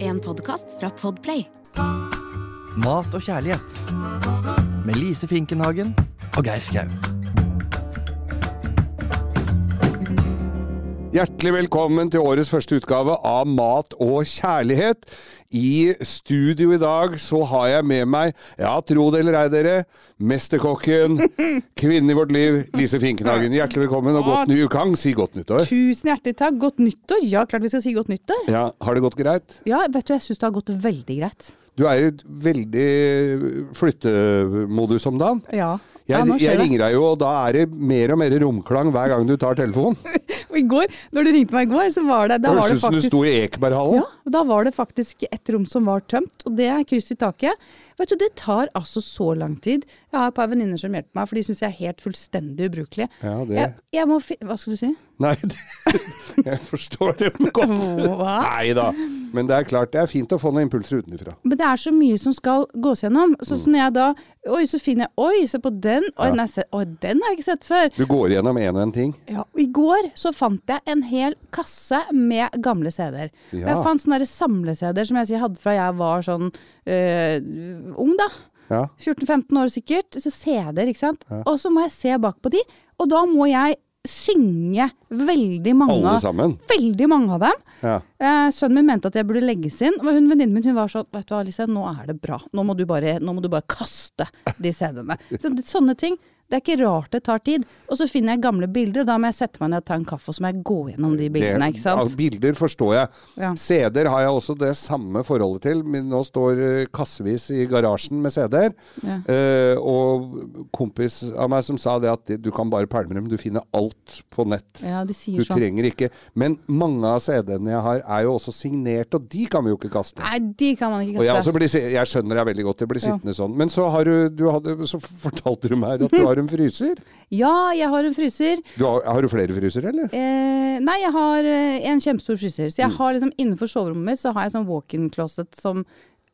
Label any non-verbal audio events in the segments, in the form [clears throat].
En podkast fra Podplay. Mat og kjærlighet. Med Lise Finkenhagen og Geir Skau. Hjertelig velkommen til årets første utgave av Mat og kjærlighet. I studio i dag så har jeg med meg, ja tro det eller ei dere, mesterkokken, [laughs] kvinnen i vårt liv, Lise Finkenhagen. Hjertelig velkommen og godt ny ukang. Si godt nyttår. Tusen hjertelig takk. Godt nyttår. Ja, klart vi skal si godt nyttår. Ja, Har det gått greit? Ja, vet du, jeg syns det har gått veldig greit. Du er i veldig flyttemodus om dagen. Ja. ja jeg ringer deg jo, og da er det mer og mer romklang hver gang du tar telefonen. [laughs] Og I går, når du ringte meg i går, så var det, da Det var høres ut som du sto i Ekeberghallen. ja, da var det faktisk et rom som var tømt, og det er kryss i taket. Vet du, Det tar altså så lang tid. Jeg har et par venninner som hjelper meg, for de syns jeg er helt fullstendig ubrukelig. Ja, det- jeg, jeg må Hva skal du si? Nei, [laughs] det, jeg forstår det godt. Nei da. Men det er klart det er fint å få noen impulser utenfra. Men det er så mye som skal gås gjennom. Så, så når jeg da Oi, så finner jeg Oi, se på den. Oi, Ja. nei, se, oi, den har jeg ikke sett før. Du går gjennom en og en ting. Ja, og I går så fant jeg en hel kasse med gamle CD-er. Ja. Jeg fant sånne der samle-CD-er som jeg hadde fra jeg var sånn øh, ung, da. Ja. 14-15 år sikkert. Så CD-er, ikke sant. Og så må jeg se bak på de, og da må jeg synge veldig mange Alle sammen. Veldig mange av dem. Ja. Eh, sønnen min mente at jeg burde legges inn. Og hun venninnen min hun var sånn Vet du hva, Alice, nå er det bra. Nå må du bare, må du bare kaste de CD-ene. Så, sånne ting. Det er ikke rart det tar tid. Og så finner jeg gamle bilder, og da må jeg sette meg ned og ta en kaffe, og så må jeg gå gjennom de bildene, ikke sant. ja, bilder forstår jeg. Ja. CD-er har jeg også det samme forholdet til. Men nå står eh, kassevis i garasjen med CD-er. Ja. Eh, og kompis av meg som sa det at du kan bare pælme dem, du finner alt på nett. Ja, de Du sånn. trenger ikke Men mange av CD-ene jeg har, er jo også signert, og de kan vi jo ikke kaste. Nei, de kan man ikke Og jeg, kaste. blir, jeg skjønner deg veldig godt, det blir sittende sånn. Men så, har du, du hadde, så fortalte du meg at du har en fryser. Ja, jeg har en fryser. Du har, har du flere frysere, eller? Eh, nei, jeg har eh, en kjempestor fryser. Mm. Så jeg har liksom innenfor soverommet mitt så har jeg sånn walk-in closet som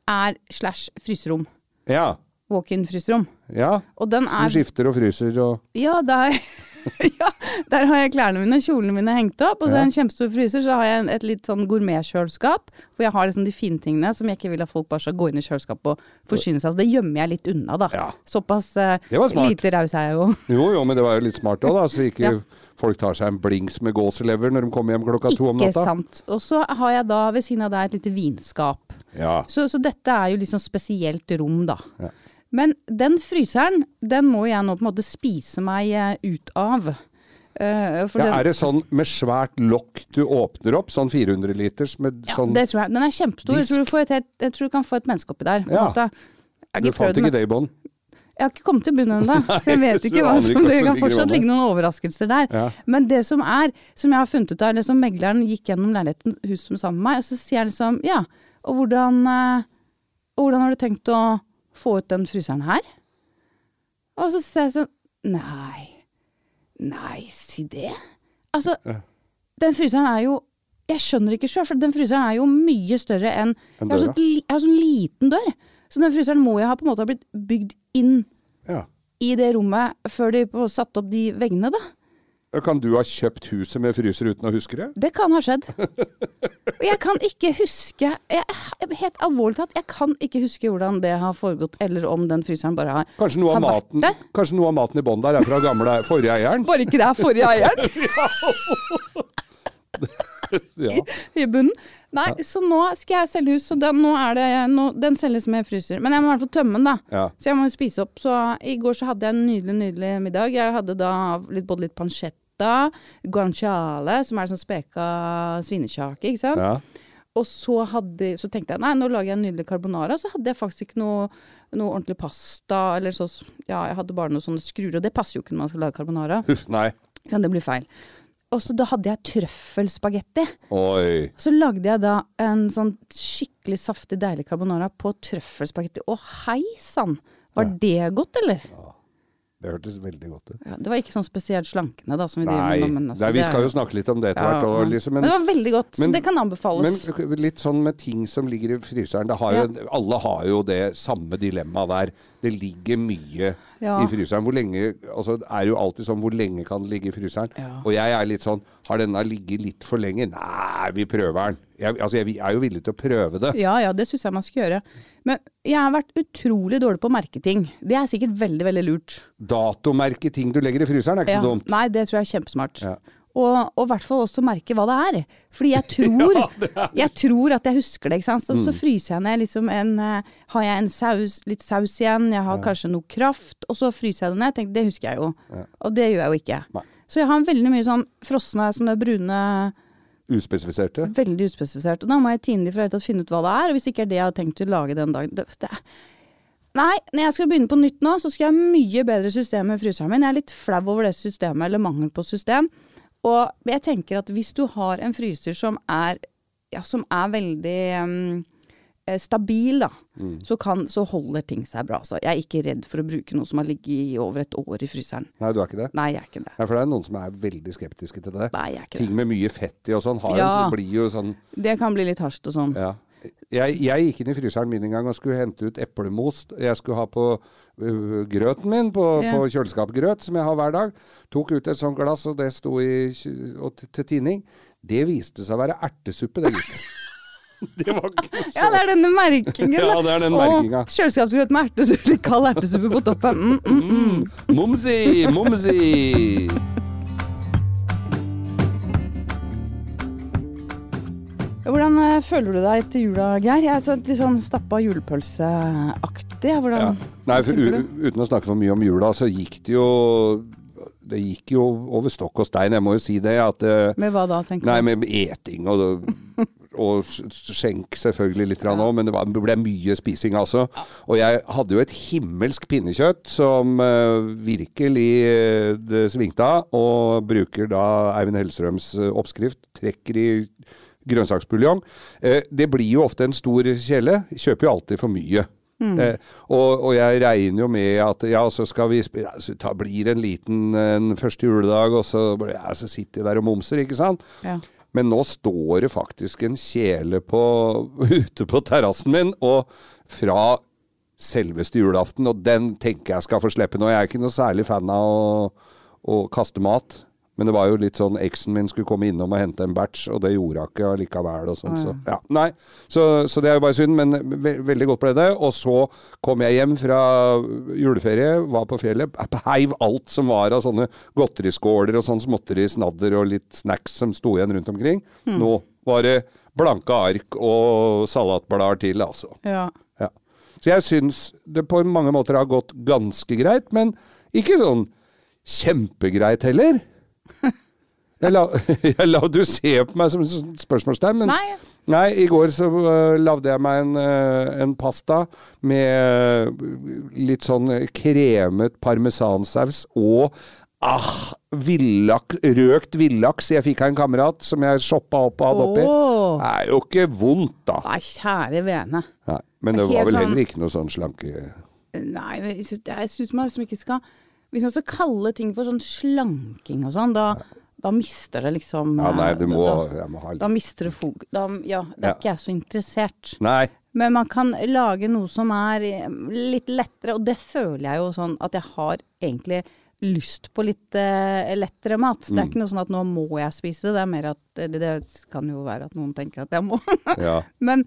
er slash fryserom. Ja. Walk-in fryserom. Ja. Og den er du skifter og fryser og Ja, der, [laughs] ja, der har jeg klærne mine, kjolene mine hengt opp. Og så har jeg en kjempestor fryser, så har jeg et litt sånn gourmetkjøleskap. Hvor jeg har liksom de fine tingene som jeg ikke vil at folk bare skal gå inn i kjøleskapet og forsyne seg av. Så det gjemmer jeg litt unna, da. Ja. Såpass eh, lite raus er jeg jo. [laughs] Jo jo, men det var jo litt smart òg, da. Så ikke Ja. folk tar seg en blings med gåselever når de kommer hjem klokka to om natta. Ikke sant. Og så har jeg da ved siden av deg et lite vinskap. Ja. Så, så dette er jo liksom spesielt rom, da. Ja. Men den fryseren, den må jeg nå på en måte spise meg eh, ut av. Uh, ja. Er det sånn med svært lokk du åpner opp? Sånn 400 liters med Ja, sånn det tror jeg. Den er kjempestor. Jeg tror, du får et jeg tror du kan få et menneske oppi der. på Ja. Du fant ikke det i bånn? Jeg har ikke kommet til bunnen ennå, [laughs] så jeg vet ikke hva som ikke Det kan fortsatt ligge noen overraskelser der. Ja. Men det som er, som jeg har funnet ut av, eller som megleren gikk gjennom leiligheten, huset sammen med meg, så sier jeg liksom ja, og hvordan, eh, og hvordan har du tenkt å få ut den fryseren her? Og så sier jeg sånn Nei. Nei, si det. Altså, den fryseren er jo Jeg skjønner ikke sjøl, for den fryseren er jo mye større enn En Jeg har sånn, jeg har sånn liten dør. Så den fryseren må jo ha på en måte ha blitt bygd inn Ja. i det rommet før de satte opp de veggene, da. Kan du ha kjøpt huset med fryser uten å huske det? Det kan ha skjedd. Og jeg kan ikke huske jeg, Helt alvorlig talt, jeg kan ikke huske hvordan det har foregått, eller om den fryseren bare har Kanskje noe av maten, kanskje noe av maten i bånn der er fra gamle forrige eieren? Bare ikke det er forrige [laughs] eieren Ja. i bunnen. Nei, så nå skal jeg selge hus, så den, det, nå, den selges med fryser. Men jeg må i hvert fall tømme den, da. Ja. Så jeg må jo spise opp. Så i går så hadde jeg en nydelig, nydelig middag. Jeg hadde da litt, både litt pancetta, guanciale, som er sånn speka svinekjake, ikke sant. ja. Og så, hadde, så tenkte jeg nei, nå lager jeg en nydelig carbonara. Så hadde jeg faktisk ikke noe, noe ordentlig pasta. Eller så, ja, jeg hadde bare noen sånne skruer, og det passer jo ikke når man skal lage carbonara. Huff, nei. Så Det blir feil. Og så da hadde jeg trøffelspagetti. Oi. Så lagde jeg da en sånn skikkelig saftig, deilig carbonara på trøffelspagetti. Å hei sann! Var det godt, eller? Det hørtes veldig godt ut. Ja, det var ikke sånn spesielt slankende, da, som vi driver Nei, med. Men, altså, Nei, vi skal jo snakke litt om det etter Ja, hvert. Og, liksom, men, men, det var veldig godt. men- det kan anbefales. men litt sånn med ting som ligger i fryseren. Det har jo, Alle har jo det samme dilemmaet der. Det ligger mye i fryseren. Hvor lenge, altså er jo alltid sånn hvor lenge kan det ligge i fryseren? Og jeg er litt sånn Har denne ligget litt for lenge? Nei, vi prøver den. Jeg, altså, jeg er jo villig til å prøve det. Ja ja, det syns jeg man skal gjøre. Men jeg har vært utrolig dårlig på å merke ting. Det er sikkert veldig, veldig lurt. Datomerke ting du legger i fryseren er ikke Ja. så dumt. Nei, det tror jeg er kjempesmart. Ja. Og i hvert fall også merke hva det er. Fordi jeg [laughs] tror, jeg tror at jeg husker det. ikke sant? Så, så Mm. fryser jeg ned liksom en eh, Har jeg en saus, litt saus igjen, jeg har kanskje noe kraft, og så fryser jeg det ned. Tenk, det husker jeg jo. Og det gjør jeg jo ikke. Nei. Så jeg har veldig mye sånn frosne, sånne brune Uspesifiserte. Veldig uspesifisert. Og da må jeg tine de for å finne ut hva det er. Og hvis ikke er det jeg har tenkt å lage den dagen det, det, Nei, når jeg skal begynne på nytt nå, så skal jeg ha mye bedre system med fryseren min. Jeg er litt flau over det systemet, eller mangel på system. Og jeg tenker at hvis du har en fryser som er, ja, som er veldig um, stabil, da, Mm. så, kan, så holder ting seg bra. Så jeg er ikke redd for å bruke noe som har ligget i over et år i fryseren. Nei, du er ikke det? Nei, jeg er ikke det. Nei, for det er noen som er veldig skeptiske til det. Nei, jeg er ikke Ting det. med mye fett i og sånn har Ja. en, blir jo sånn Det kan bli litt hardt og sånn. Ja. Jeg, jeg gikk inn i fryseren min en gang og skulle hente ut eplemos. Jeg skulle ha på uh, grøten min, på, Ja. på kjøleskapgrøt, som jeg har hver dag. Tok ut et sånt glass, og det sto i, og til, til tining. Det viste seg å være ertesuppe, det, gitt. [laughs] det var ikke så Ja, det er denne merkingen. Ja, det er den Og merkinga. kjøleskapsgrøt med ertesuppe, [laughs] kald ertesuppe på toppen. Mm, mm, mm. Momsi, momsi! Hvordan eh, føler du deg etter jula, Geir? Jeg er så litt sånn stappa julepølseaktig. Ja. Nei, for, uten å snakke for mye om jula, så gikk det jo Det gikk jo over stokk og stein, jeg må jo si det. At eh, Med hva da, tenker Nei, med eting og, og skjenk selvfølgelig litt òg, men det, var, ble mye spising, altså. Og jeg hadde jo et himmelsk pinnekjøtt som eh, virkelig eh, det svingte av, og bruker da Eivind Hellstrøms eh, oppskrift. Trekker i grønnsaksbuljong. Det blir jo ofte en stor kjele. Kjøper jo alltid for mye. Eh, og, og jeg regner jo med at ja, så skal vi ja, så ta, blir en liten en første juledag, og så, ja, så sitter jeg der og momser, ikke sant? Ja. Men nå står det faktisk en kjele på, [laughs] ute på terrassen min, og fra selveste julaften, og den tenker jeg skal få slippe nå. Jeg er ikke noe særlig fan av å, å kaste mat. Men det var jo litt sånn eksen min skulle komme innom og hente en batch, og det gjorde hun ikke allikevel. Og sånn, så, ja, nei. Så, så det er jo bare synd, men ve veldig godt ble det. Og så kom jeg hjem fra juleferie, var på fjellet, heiv alt som var av sånne godteriskåler og sånn småtteri, snadder og litt snacks som sto igjen rundt omkring. Nå var det blanke ark og salatblader til, altså. Ja. Ja. Så jeg syns det på mange måter har gått ganske greit, men ikke sånn kjempegreit heller. Jeg la, [laughs] jeg la du se på meg som spørsmålstegn, men Nei. Nei, i går så uh, lagde jeg meg en, uh, en pasta med uh, litt sånn kremet parmesansaus og ah, villak, røkt villaks jeg fikk av en kamerat som jeg shoppa opp og hadde oppi. Åh. Det er jo ikke vondt, da. Nei, kjære vene. Nei, men det var vel sånn- heller ikke noe sånn slanke... Nei, jeg syns man liksom ikke skal Hvis man skal kalle ting for sånn slanking og sånn, da, da mister det liksom Ja, nei, du eh, må, da, må da mister det fog... Da, ja, da er Ja. ikke jeg så interessert. Nei. Men man kan lage noe som er eh, litt lettere, og det føler jeg jo sånn at jeg har egentlig lyst på litt uh, lettere mat. Det er ikke noe sånn at nå må jeg spise det, det er mer at Eller det kan jo være at noen tenker at jeg må. [laughs] Ja. Men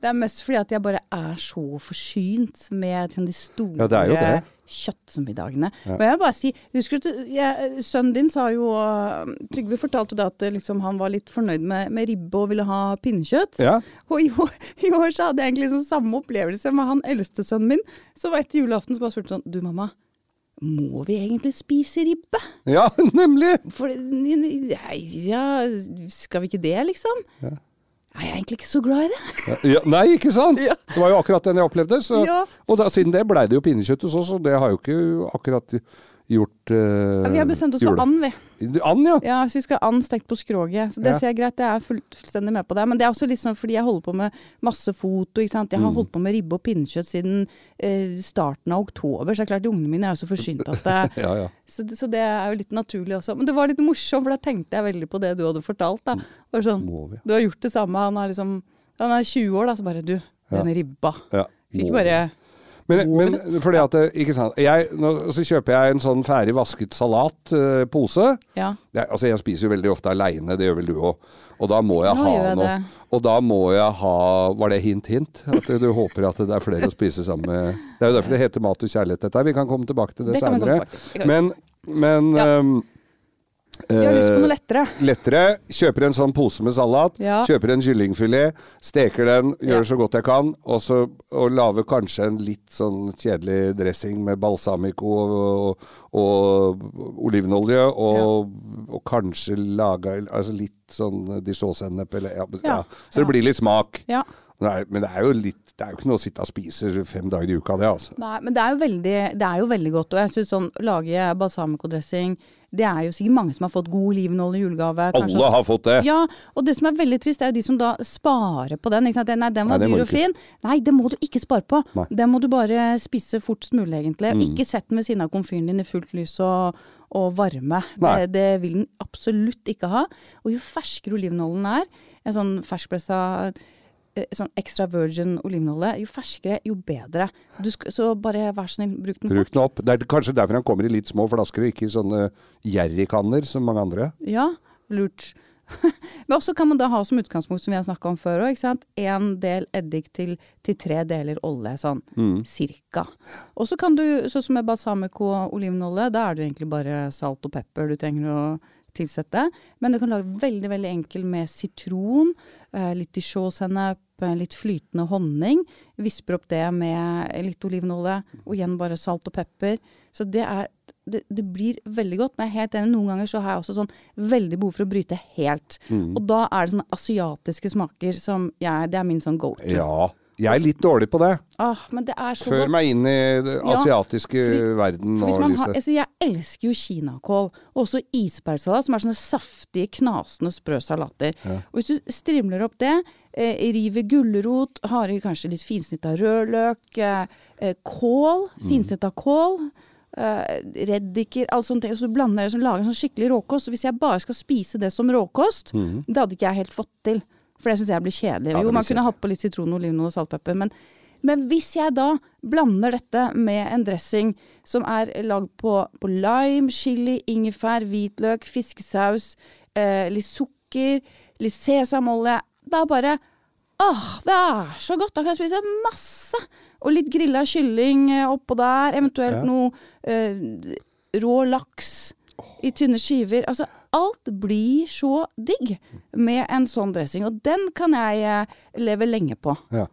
det er mest fordi at jeg bare er så forsynt med sånn de store Ja, det er jo det. Kjøttmiddagene. Og jeg vil bare si, husker du, jeg, sønnen din sa jo uh, Trygve fortalte det at uh, liksom, han var litt fornøyd med, med ribbe og ville ha pinnekjøtt. Ja. Og i år, [laughs] i år så hadde jeg egentlig liksom samme opplevelse med han eldste sønnen min. Så var etter julaften så bare spurte sånn Du mamma, må vi egentlig spise ribbe? ja, [laughs] nemlig! For ja, skal vi ikke det, liksom? Jeg er egentlig ikke så glad i det. Ja, nei, ikke sant? Ja. Det var jo akkurat den jeg opplevde. Så, Ja. Og da, siden det blei det jo pinnekjøtt hos oss, og det har jo ikke akkurat gjort uh, Ja, vi har bestemt oss for and, vi. And, ja. Ja, så vi skal and stekt på skroget. Så det Ja. ser jeg greit, jeg er full, fullstendig med på det. Men det er også litt sånn fordi jeg holder på med masse foto, ikke sant. Jeg Mm. har holdt på med ribbe og pinnekjøtt siden uh, starten av oktober, så det er klart ungene mine er jo så forsynt at det, [laughs] Ja, ja. så, så det er jo litt naturlig også. Men det var litt morsomt, for da tenkte jeg veldig på det du hadde fortalt, da. Var sånn, Må vi. du har gjort det samme, han er liksom Han er 20 år, da, så bare du, denne ribba. ja. Fikk bare Men, men fordi at Ikke sant. Jeg, nå, så kjøper jeg en sånn ferdig vasket salat-pose. Ja. altså, jeg spiser jo veldig ofte aleine, det gjør vel du òg. Og da må jeg Nå ha jeg noe. det. Og da må jeg ha Var det hint, hint? At du håper at det er flere å spise sammen med Det er jo derfor det heter mat og kjærlighet, dette her. Vi kan komme tilbake til det, Det seinere. Men, men Ja. ehm, Jeg har lyst på eh, noe lettere. lettere. Kjøper en sånn pose med salat. Ja. Kjøper en kyllingfilet. Steker den, gjør Ja. så godt jeg kan. Og så og lager kanskje en litt sånn kjedelig dressing med balsamico og, og, og olivenolje. Og, og kanskje laga altså litt sånn dijon-sennep eller ja, ja. Ja. Så det blir litt smak. Ja. Men det er, jo litt Det er jo ikke noe å sitte og spise fem dager i uka, det, altså. Nei, men det er jo veldig, det er jo veldig godt. Og jeg syns sånn lage balsamico-dressing Det er jo sikkert mange som har fått god olivenolje i julegave. kanskje- Alle har fått det. Ja, og det som er veldig trist, er jo de som da sparer på den. Ikke sant? Nei, den var Nei, dyr og fin. Nei, det må du ikke spare på. Nei. Mm. Den må du bare spise fortest mulig, egentlig. Ikke sett den ved siden av komfyren din i fullt lys og, og varme. Nei. Det, det vil den absolutt ikke ha. Og jo ferskere olivenoljen er, en sånn ferskpressa Sånn extra virgin olivenolje. Jo ferskere, jo bedre. Du sk så bare vær så snill, bruk den Bruk den opp. Det er kanskje derfor han kommer i litt små flasker, og ikke i sånne jerrykanner som mange andre. Ja, lurt. [laughs] Men også kan man da ha som utgangspunkt, som vi har snakka om før òg, én del eddik til, til tre deler olje, sånn Mm. cirka. Og så kan du, sånn som med balsamico og olivenolje, da er det egentlig bare salt og pepper du trenger å tilsette. Men du kan lage veldig, veldig enkel med sitron, eh, litt dijon-sennep, eh, litt flytende honning. Visper opp det med litt olivenolje, og igjen bare salt og pepper. Så det er det, det blir veldig godt, men jeg er helt enig. Noen ganger så har jeg også sånn veldig behov for å bryte helt. Mm. Og da er det sånne asiatiske smaker som jeg Det er min sånn go to. Ja. Jeg er litt dårlig på det. Ah, men det er så Før godt. meg inn i den Ja, asiatiske fordi- verden For nå, man Lise. har, altså jeg elsker jo kinakål, og også isbærsalat, som er sånne saftige, knasende, sprø salater. Og hvis du strimler opp det, eh, river gulrot, har i kanskje litt finsnitt av rødløk, eh, eh, kål, Mm. finsnitt av kål, eh, reddiker, alt sånt, og så blander det, så lager en sånn skikkelig råkost. Så hvis jeg bare skal spise det som råkost, det hadde ikke jeg helt fått til. For det syns jeg blir kjedelig. Ja, jo, man kunne hatt på litt sitron, oliven og saltpepper, men men hvis jeg da blander dette med en dressing som er lagd på, på lime, chili, ingefær, hvitløk, fiskesaus, eh, litt sukker, litt sesamolje Da bare Åh, det er så godt! Da kan jeg spise masse! Og litt grilla kylling eh, oppå der. Eventuelt Ja. noe eh, rå laks i tynne skiver. Altså, alt blir så digg med en sånn dressing. Og den kan jeg eh, leve lenge på. Ja.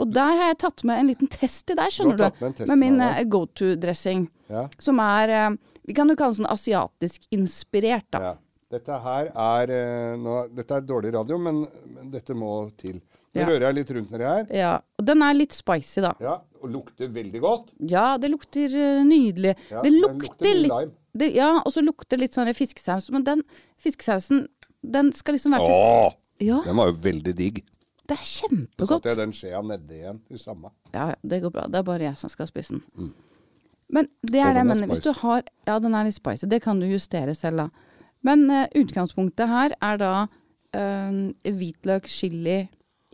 Og der har jeg tatt med en liten test til deg, skjønner Du med Med min til eh, go to-dressing. Ja. Som er eh, Vi kan jo kalle den sånn asiatisk inspirert, da. Ja. Dette her er nå, Dette er dårlig radio, men, men dette må til. Nå Ja. rører jeg litt rundt nedi her. Ja. Og den er litt spicy, da. Ja, Og lukter veldig godt. Ja, det lukter eh, nydelig. Ja, det lukter, lukter litt det, Ja, og så lukter litt sånn fiskesaus. Men den fiskesausen, den skal liksom være til Åh, Ja, den var jo veldig digg. det er kjempegodt. Så satte jeg den skjea nedi igjen. Det samme. Ja, det går bra. Det er bare jeg som skal spise den. Men det Og er det jeg er mener. Hvis du har Ja, den er litt spicy. Det kan du justere selv, da. Men uh, utgangspunktet her er da uh, hvitløk, chili,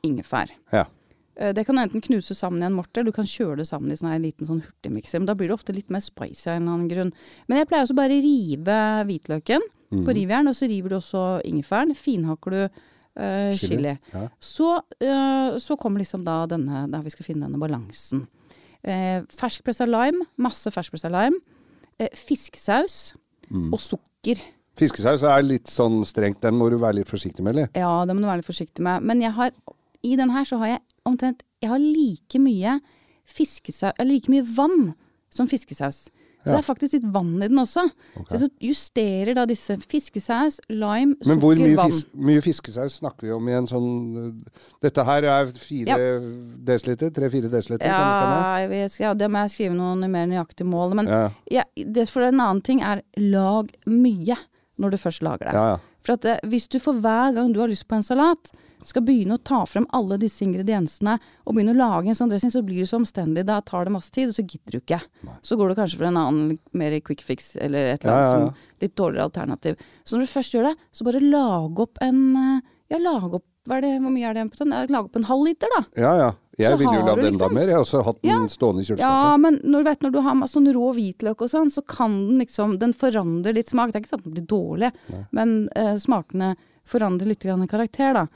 ingefær. Ja. Eh, det kan enten knuse sammen i en morter, du kan kjøre det sammen i en her liten sånn hurtigmikser. Men da blir det ofte litt mer spicy av en eller annen grunn. Men jeg pleier også bare rive hvitløken mm. på rivjern, og så river du også ingefæren. Finhakker du uh, Chili, chili. ja. Så, uh, så kommer liksom da denne, der vi skal finne denne balansen. Uh, ferskpressa lime, masse ferskpressa lime. Uh, fiskesaus Mm. og sukker. Fiskesaus er litt sånn strengt. Den må du være litt forsiktig med, eller? Ja, det må du være litt forsiktig med. Men jeg har, i den her så har jeg omtrent Jeg har like mye like mye vann som fiskesaus. Så Ja. det er faktisk litt vann i den også. Så jeg justerer da disse fiskesaus, lime, Men hvor sukker, mye, vann. fis mye fiskesaus snakker vi om i en sånn uh, Dette her er fire Ja. desiliter? Tre-fire desiliter? kan det stemme? jeg vet, ja, det må jeg skrive noen mer nøyaktige mål. Men Ja. ja, det, for en annen ting er lag mye når du først lager det. Ja, ja. For at eh, hvis du for hver gang du har lyst på en salat, skal begynne å ta frem alle disse ingrediensene og begynne å lage en sånn dressing, så blir det så omstendig. Da tar det masse tid, og så gidder du ikke. Så går du kanskje for en annen mer quick fix eller et eller annet ja, ja. som litt dårligere alternativ. Så når du først gjør det, så bare lag opp en eh, Ja, lag opp hva er det, Hvor mye er det på den? Lag opp en halv liter, da. Ja, ja. Jeg så vil jo lage du enda liksom- mer. Jeg har også hatt den Ja. stående i Ja, men når du vet når du har sånn rå hvitløk og sånn, så kan den liksom Den forandrer litt smak. Det er ikke sant at den blir dårlig, men uh, smakene forandrer litt grann karakter, da.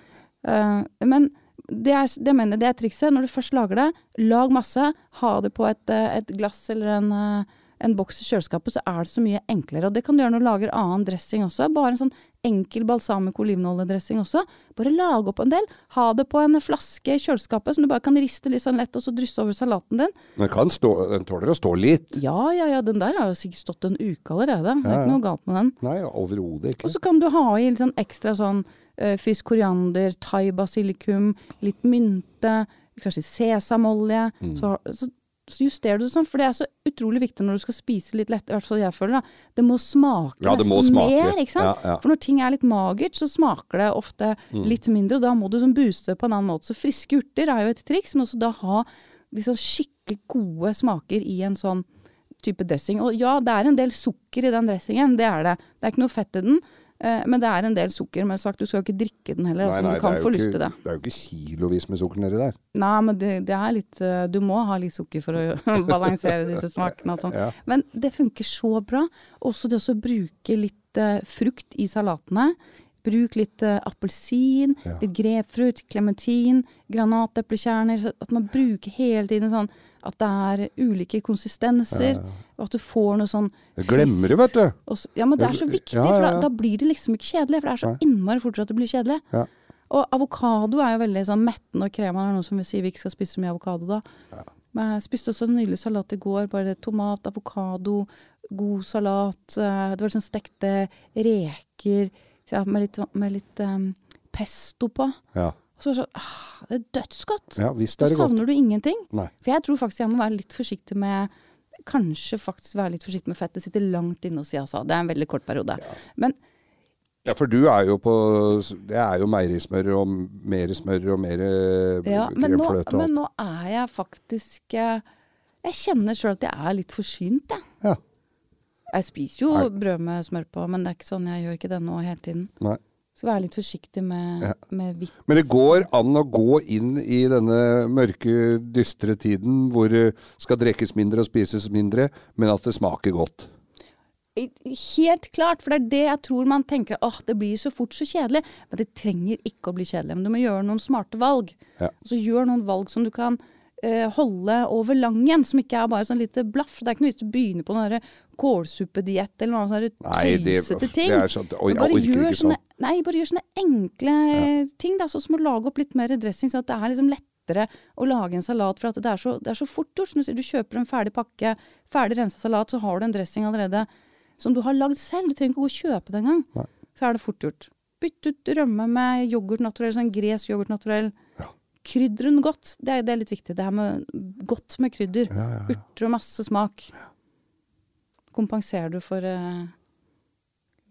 Eh, men det er, det mener jeg det er trikset. Når du først lager det, lag masse. Ha det på et, eh, et glass eller en, eh, en boks i kjøleskapet, så er det så mye enklere. Og det kan du gjøre når du lager annen dressing også. Bare en sånn enkel balsamico olivenoljedressing også. Bare lage opp en del. Ha det på en flaske i kjøleskapet som du bare kan riste litt sånn lett, og så drysse over salaten din. Den, kan stå, den tåler å stå litt. Ja, ja, ja, den der har jo sikkert stått en uke allerede. Det er Ja, ja. ikke noe galt med den. Nei, overhodet Og så kan du ha i litt sånn ekstra sånn frisk koriander, thai-basilikum, litt mynte, kanskje sesamolje. Mm. Så, så, så justerer du det sånn, for det er så utrolig viktig når du skal spise litt lett, i hvert fall jeg føler det. Det må smake Ja, det må nesten smake. mer, ikke sant? Ja, ja. For når ting er litt magert, så smaker det ofte Mm. litt mindre, og da må du sånn booste på en annen måte. Så friske urter er jo et triks, men også da ha liksom skikkelig gode smaker i en sånn type dressing. Og ja, det er en del sukker i den dressingen, det er det. Det er ikke noe fett i den, eh, men det er en del sukker. Men sagt, du skal jo ikke drikke den heller, Nei, altså, nei, du kan få lyst til det. Det er jo ikke kilovis med sukker nedi der. Nei, men det, det er litt eh, Du må ha litt sukker for å [laughs] balansere disse smakene sånn. Ja. Men det funker så bra. Også det å bruke litt uh, frukt i salatene. Bruk litt uh, appelsin, Ja. litt grepfrukt, klementin, granateplekjerner. At man bruker hele tiden sånn at det er ulike konsistenser. Og at du får noe sånn Jeg glemmer det, vet du. og så- Ja, men det er så viktig, Ja, ja, for da, da blir det liksom ikke kjedelig. For det er så innmari fort at det blir kjedelig. Ja. Og avokado er jo veldig sånn mettende og kremende. Det er noen som vil si vi ikke skal spise så mye avokado da. Men jeg spiste også en nydelig salat i går. Bare tomat, avokado, god salat. eh, Det var sånn stekte reker ja, med litt, med litt um, pesto på. Ja, Og så er det sånn ah, Det er dødsgodt! ja visst det er det godt. savner du ingenting. Nei. For jeg tror faktisk jeg må være litt forsiktig med Kanskje faktisk være litt forsiktig med fett. Det sitter langt inne hos altså. Det er en veldig kort periode. Men Ja, for du er jo på Det er jo meierismør og mer smør og mer eh, Ja, men nå, kremfløte og men nå er jeg faktisk eh, Jeg kjenner sjøl at jeg er litt forsynt, jeg. Ja. Jeg spiser jo Nei. brød med smør på, men det er ikke sånn jeg gjør ikke det nå hele tiden. Nei. Så være litt forsiktig med, Ja. med hvitt. Men det går an å gå inn i denne mørke, dystre tiden hvor det skal drikkes mindre og spises mindre, men at det smaker godt. Helt klart, for det er det jeg tror man tenker åh, det blir så fort så kjedelig. Men det trenger ikke å bli kjedelig. Men du må gjøre noen smarte valg. Ja. Og så gjør noen valg som du kan eh, holde over langen, som ikke er bare sånn lite blaff. Det er ikke noe vits å begynne på noen kålsuppediett eller noe sånt tøysete ting. det er sånn Oi, Men gjør sånne, sånn. Nei, bare gjør sånne enkle ting, da. Sånn som å lage opp litt mer dressing, sånn at det er liksom lettere å lage en salat. For at det er så, det er så fort gjort. Sånn, du kjøper en ferdig pakke, ferdig rensa salat, så har du en dressing allerede som du har lagd selv. Du trenger ikke gå og kjøpe det engang. Så er det fort gjort. Bytt ut rømme med yoghurt naturell, sånn gresk yoghurt naturell. Krydder den godt. Det er, det er litt viktig. Det her med godt med krydder. Ja, ja, ja. Urter og masse smak. Kompenserer du for uh,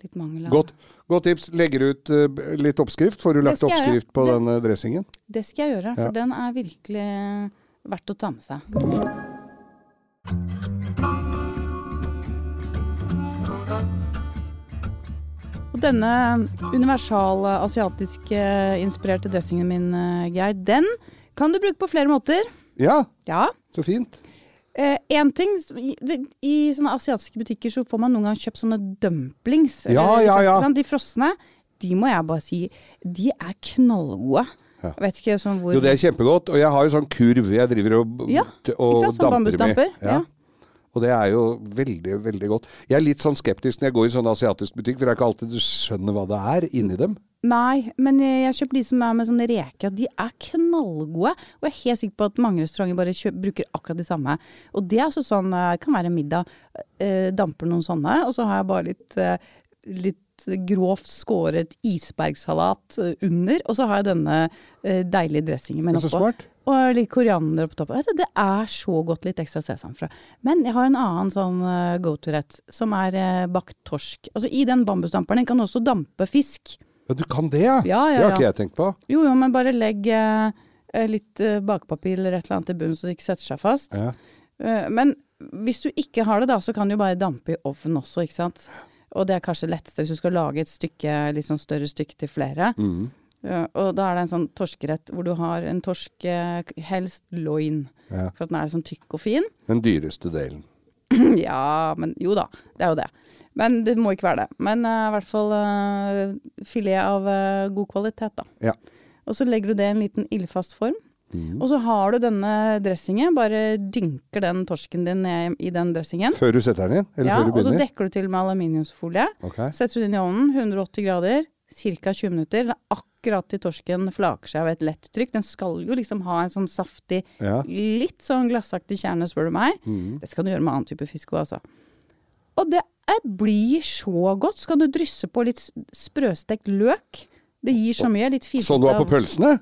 litt mangel av Godt, godt tips. Legger ut uh, litt oppskrift. Får du lagt oppskrift på Det- den dressingen? Det skal jeg gjøre, for den er virkelig verdt å ta med seg. Og denne universale asiatiske inspirerte dressingen min, eh, Geir, den kan du bruke på flere måter. Ja, Ja. så fint. Eh, en ting, i, I sånne asiatiske butikker så får man noen gang kjøpt sånne dumplings. Ja, eller ja, ja. Sånn, De frosne, de må jeg bare si, de er knallgode. Ja. Vet ikke sånn hvor Jo, det er kjempegodt. Og jeg har jo sånn kurv jeg driver og, Ja, og sånn damper med. ja. Og det er jo veldig, veldig godt. Jeg er litt sånn skeptisk når jeg går i sånn asiatisk butikk, for det er ikke alltid du skjønner hva det er inni dem. Nei, men jeg jeg har de som er med sånne reker. De er knallgode. Og jeg er helt sikker på at mange restauranter bare kjøper, bruker akkurat de samme. Og det er altså sånn, eh, kan være middag. Eh, damper noen sånne, og så har jeg bare litt, eh, litt grovt skåret isbergsalat under. Og så har jeg denne deilige dressingen min oppå. så smart. Og litt koriander på toppen. Det er så godt litt ekstra sesamfrø. Men jeg har en annen sånn eh, go to-rett, som er eh, bakt torsk. Altså I den bambusdamperen kan du også dampe fisk. Ja, du kan det, ja? Ja, ja, Det har ikke jeg tenkt på. Jo, jo, men bare legg eh, litt eh, bakepapir eller et eller annet i bunnen så det ikke setter seg fast. Ja. Eh, men hvis du ikke har det, da, så kan du bare dampe i ovnen også, ikke sant. Og det er kanskje letteste hvis du skal lage et stykke, litt sånn større stykke til flere. Mm. Ja, og da er det en sånn torskerett hvor du har en torsk, eh, helst loin, Ja. for at den er sånn tykk og fin. Den dyreste delen. [clears throat] ja, men jo da, det er jo det. Men det må ikke være det. Men eh, i hvert fall uh, filet av uh, god kvalitet, da. Ja. Og så legger du det i en liten ildfast form. Mm. Og så har du denne dressingen, bare dynker den torsken din ned i den dressingen. Før du setter den inn? Eller ja, før du og så dekker du til med aluminiumsfolie. Okay. Setter du den i ovnen, 180 grader, ca. 20 minutter. Det er akkurat til torsken flaker seg av et lett trykk. Den skal jo liksom ha en sånn saftig, Ja. litt sånn glassaktig kjerne, spør du meg. Mm. Det skal du gjøre med annen type fisk òg, altså. Og det er, blir så godt. Så kan du drysse på litt sprøstekt løk. Det gir så mye. Litt finsete Sånn du har på pølsene?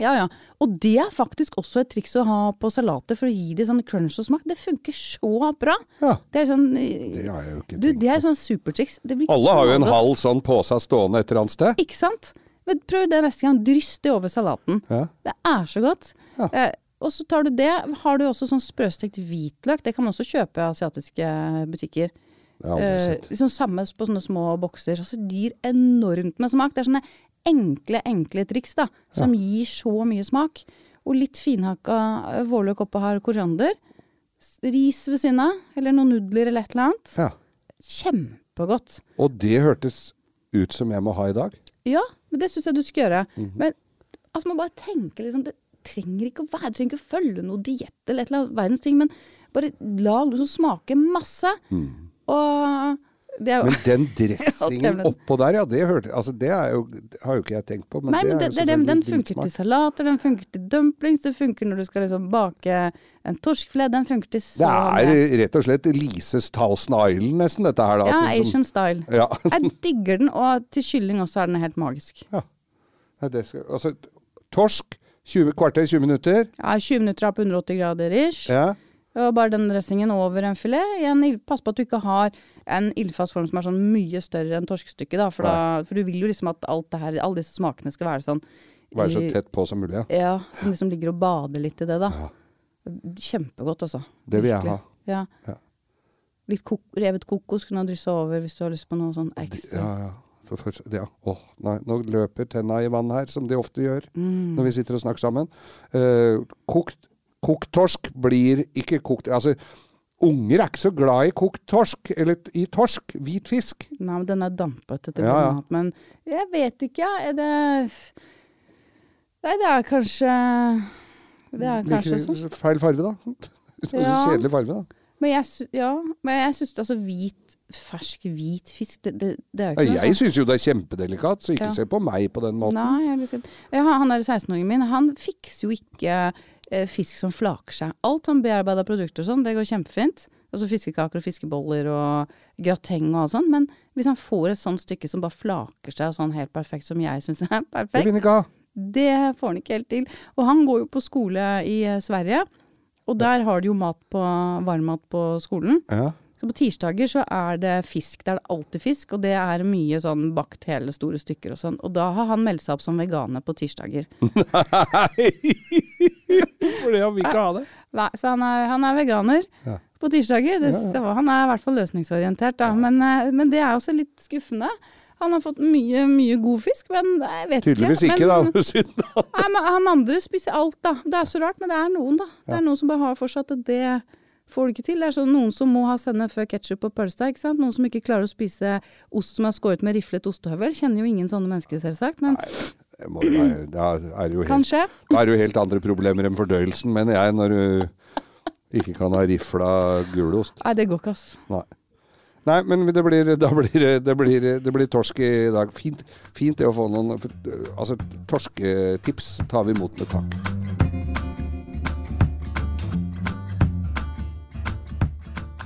Ja, ja. Og det er faktisk også et triks å ha på salater for å gi det sånn crunch og smak. Det funker så bra. Ja. Det er sånn Det har jeg jo ikke Du, tenkt det er sånn supertriks. Det blir Alle har jo en halv sånn pose stående et eller annet sted. Ikke sant? Men prøv det neste gang. Dryss det over salaten. Ja. Det er så godt. Ja. Eh, og så tar du det. Har du også sånn sprøstekt hvitløk. Det kan man også kjøpe i asiatiske butikker. Det har Eh, liksom samme på sånne små bokser. Og så gir enormt med smak. Det er sånne enkle, enkle triks da, som gir så mye smak. Og litt finhakka eh, vårløk oppå her, koriander. Ris ved siden av, eller noen nudler eller et eller annet. Ja. Kjempegodt. Og det hørtes ut som jeg må ha i dag. Ja, men det syns jeg du skal gjøre. Mhm. Men altså, man bare tenker liksom Det trenger ikke å være, du trenger ikke å følge noe diett eller et eller annet verdens ting, men bare lag noe som smaker masse. Og det er jo. Men den [laughs] dressingen oppå der, ja, det hørte Altså, det jo, har jo ikke jeg tenkt på, men Nei, men det, det, den selvfølgelig funker til salater, den funker til dumplings, det funker når du skal liksom bake en torskfilet, den funker til så Det er rett og slett Lises Thousand Island, nesten, dette her. da. Ja, Som- Asian style. Ja. [laughs] Jeg digger den, og til kylling også er den helt magisk. Nei, det skal, altså, torsk, 20, kvarter, 20 minutter. Ja, 20 minutter er på 180 grader ish. Ja. Og bare den dressingen over en filet. En, pass på at du ikke har en ildfast form som er sånn mye større enn torskestykket, da. For, da, for du vil jo liksom at det her, alle disse smakene skal være sånn Være så tett på som mulig. Ja. Ja, som liksom ligger og bader litt i det, da. Ja. Kjempegodt, altså. Det vil jeg ha. Ja. Ja. Litt kok revet kokos kunne du dryssa over hvis du har lyst på noe sånn ekstra. ja. For, Først, ja. Åh, nei, nå løper tenna i vann her, som de ofte gjør Mm. når vi sitter og snakker sammen. Eh, kokt, kokt torsk blir ikke kokt Altså, unger er ikke så glad i kokt torsk, eller i torsk, hvit fisk. Nei, men den er dampet etter Ja, ja. Men jeg vet ikke, er det Nei, det er kanskje Det er kanskje sånn. feil farge, da. [laughs] Ja. Kjedelig farge, da. Men jeg, ja, men jeg syns altså hvit, fersk hvit fisk, det, det, det er jo ikke jeg sånn. syns jo det er kjempedelikat, så ikke Ja. se på meg på den måten. Nei, jeg Han der 16-åringen min, han fikser jo ikke fisk som flaker seg. Alt sånn bearbeida produkter og sånn, det går kjempefint. Altså fiskekaker og fiskeboller og grateng og alt sånn. Men hvis han får et sånt stykke som bare flaker seg sånn helt perfekt som jeg syns er [laughs] perfekt, Det, det får han ikke helt til. Og han går jo på skole i eh, Sverige, og der har de jo mat på, varmmat på skolen. Ja. Så på tirsdager så er det fisk. Det er det alltid fisk, og det er mye sånn bakt hele store stykker og sånn. Og da har han meldt seg opp som veganer på tirsdager. [laughs] Nei! Fordi han vil ikke ha det. [laughs] Nei, så han er, han er veganer Ja. på tirsdager. Det, Ja, ja. han er i hvert fall løsningsorientert, da. Men, eh, men det er også litt skuffende. Han har fått mye, mye god fisk, men jeg vet Tydeligvis ikke. ikke, da. men, for siden Nei, men han andre spiser alt, da. Det er så rart, men det er noen, da. Det er noen som bare har fortsatt at det får du ikke til. Det er sånn noen som må ha sennep før ketsjup og pølse, ikke sant. Noen som ikke klarer å spise ost som er skåret med riflet ostehøvel. Kjenner jo ingen sånne mennesker, selvsagt, men må jo Da er det jo helt, da er det jo helt andre problemer enn fordøyelsen, mener jeg, når du ikke kan ha rifla gulost. Nei, det går ikke, ass. Nei. Nei, men det blir, blir, det- blir, det blir torsk i dag. Fint, fint det å få noen Altså, torsketips tar vi imot med takk.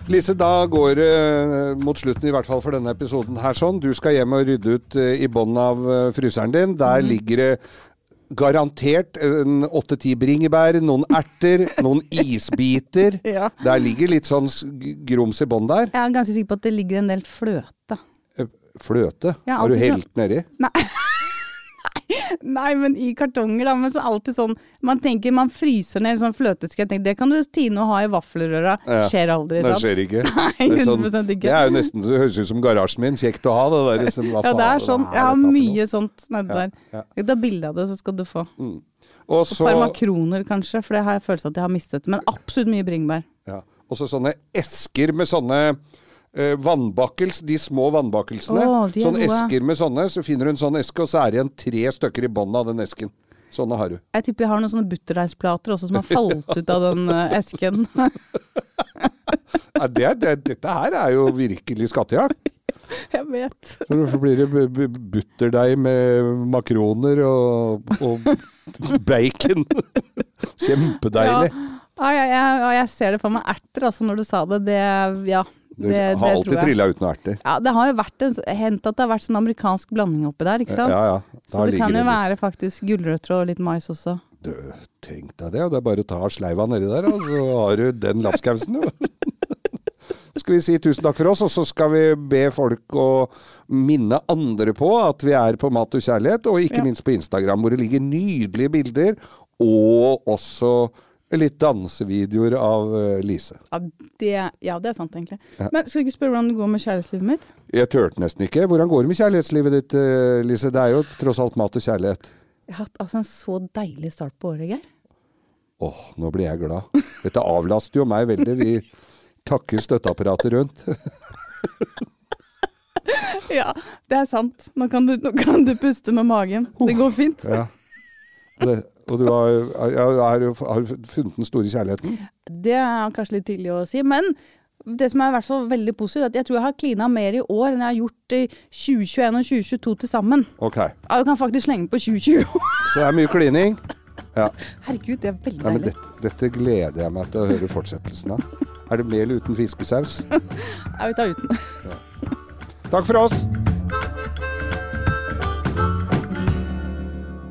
Lise, da går det eh, mot slutten, i hvert fall for denne episoden her sånn. Du skal hjem og rydde ut eh, i bunnen av eh, fryseren din. Der ligger det garantert en åtte-ti bringebær, noen erter, [laughs] noen isbiter. Ja. Der ligger litt sånn grums i bånn der. Jeg er ganske sikker på at det ligger en del fløte. Fløte? Ja, Har du helt helt nedi? Nei. [laughs] [laughs] Nei, men i kartonger, da. Men så alltid sånn Man tenker man fryser ned sånn fløteske. Tenker, det kan du tine og ha i vaffelrøra. Ja. Skjer aldri, Det skjer ikke. [laughs] Nei, er 100% ikke. Det er jo nesten så høres ut som garasjen min. Kjekt å ha det der. liksom, [laughs] Ja, det er sånn. Jeg har mye sånt nedi Ja, der. ja. Ta bilde av det, så skal du få. Og Et så par makroner, kanskje, for det har jeg følelse at jeg har mistet. Men absolutt mye bringebær. ja. Og så sånne esker med sånne vannbakkels, de små vannbakkelsene. Oh, de sånn esker med sånne, så finner du en sånn eske, og så er det igjen tre stykker i bånn av den esken. Sånne har du. Jeg tipper jeg har noen sånne butterdeigsplater også som har falt ut av den eh, esken. [laughs] Ja, det, det, dette her er jo virkelig skattejakt. [laughs] jeg vet. Så Hvorfor blir det bu- bu- butterdeig med makroner og, og bacon. [laughs] Kjempedeilig. Ja, jeg, jeg, ja, jeg ser det for meg erter, altså, når du sa det. Det, ja. Det, Det, har alltid trilla uten erter. Ja, det har jo hendt at det har vært sånn amerikansk blanding oppi der, ikke sant? Ja, ja. Så det kan jo være faktisk gulrøtter og litt mais også. Du, tenk deg det. Det er bare å ta sleiva nedi der, og så har du den lapskausen. jo. [laughs] skal vi si tusen takk for oss, og så skal vi be folk å minne andre på at vi er på Mat og kjærlighet, og ikke Ja. minst på Instagram, hvor det ligger nydelige bilder, og også litt dansevideoer av eh, Lise. Ja det, ja, det er sant, egentlig. Ja. Men skal du ikke spørre hvordan det går med kjærlighetslivet mitt? Jeg turte nesten ikke. Hvordan går det med kjærlighetslivet ditt, eh, Lise? Det er jo tross alt mat og kjærlighet. Jeg har hatt altså en så deilig start på året, Geir. Åh, nå blir jeg glad. Dette avlaster jo meg veldig. Vi takker støtteapparatet rundt. [laughs] Ja, det er sant. Nå kan, du, nå kan du puste med magen. Det går fint. Ja. Det, og du har, ja, har, har funnet den store kjærligheten? Det er kanskje litt tidlig å si, men det som er i hvert fall veldig positivt, er at jeg tror jeg har klina mer i år enn jeg har gjort i 2021 og 2022 til sammen. Ok. Jeg Du kan faktisk slenge på 2020. [laughs] Så det er mye klining. Ja. Herregud, det er veldig deilig. dette, dette gleder jeg meg til å høre fortsettelsen av. Er det mel uten fiskesaus? Jeg vil ta uten. Takk for oss!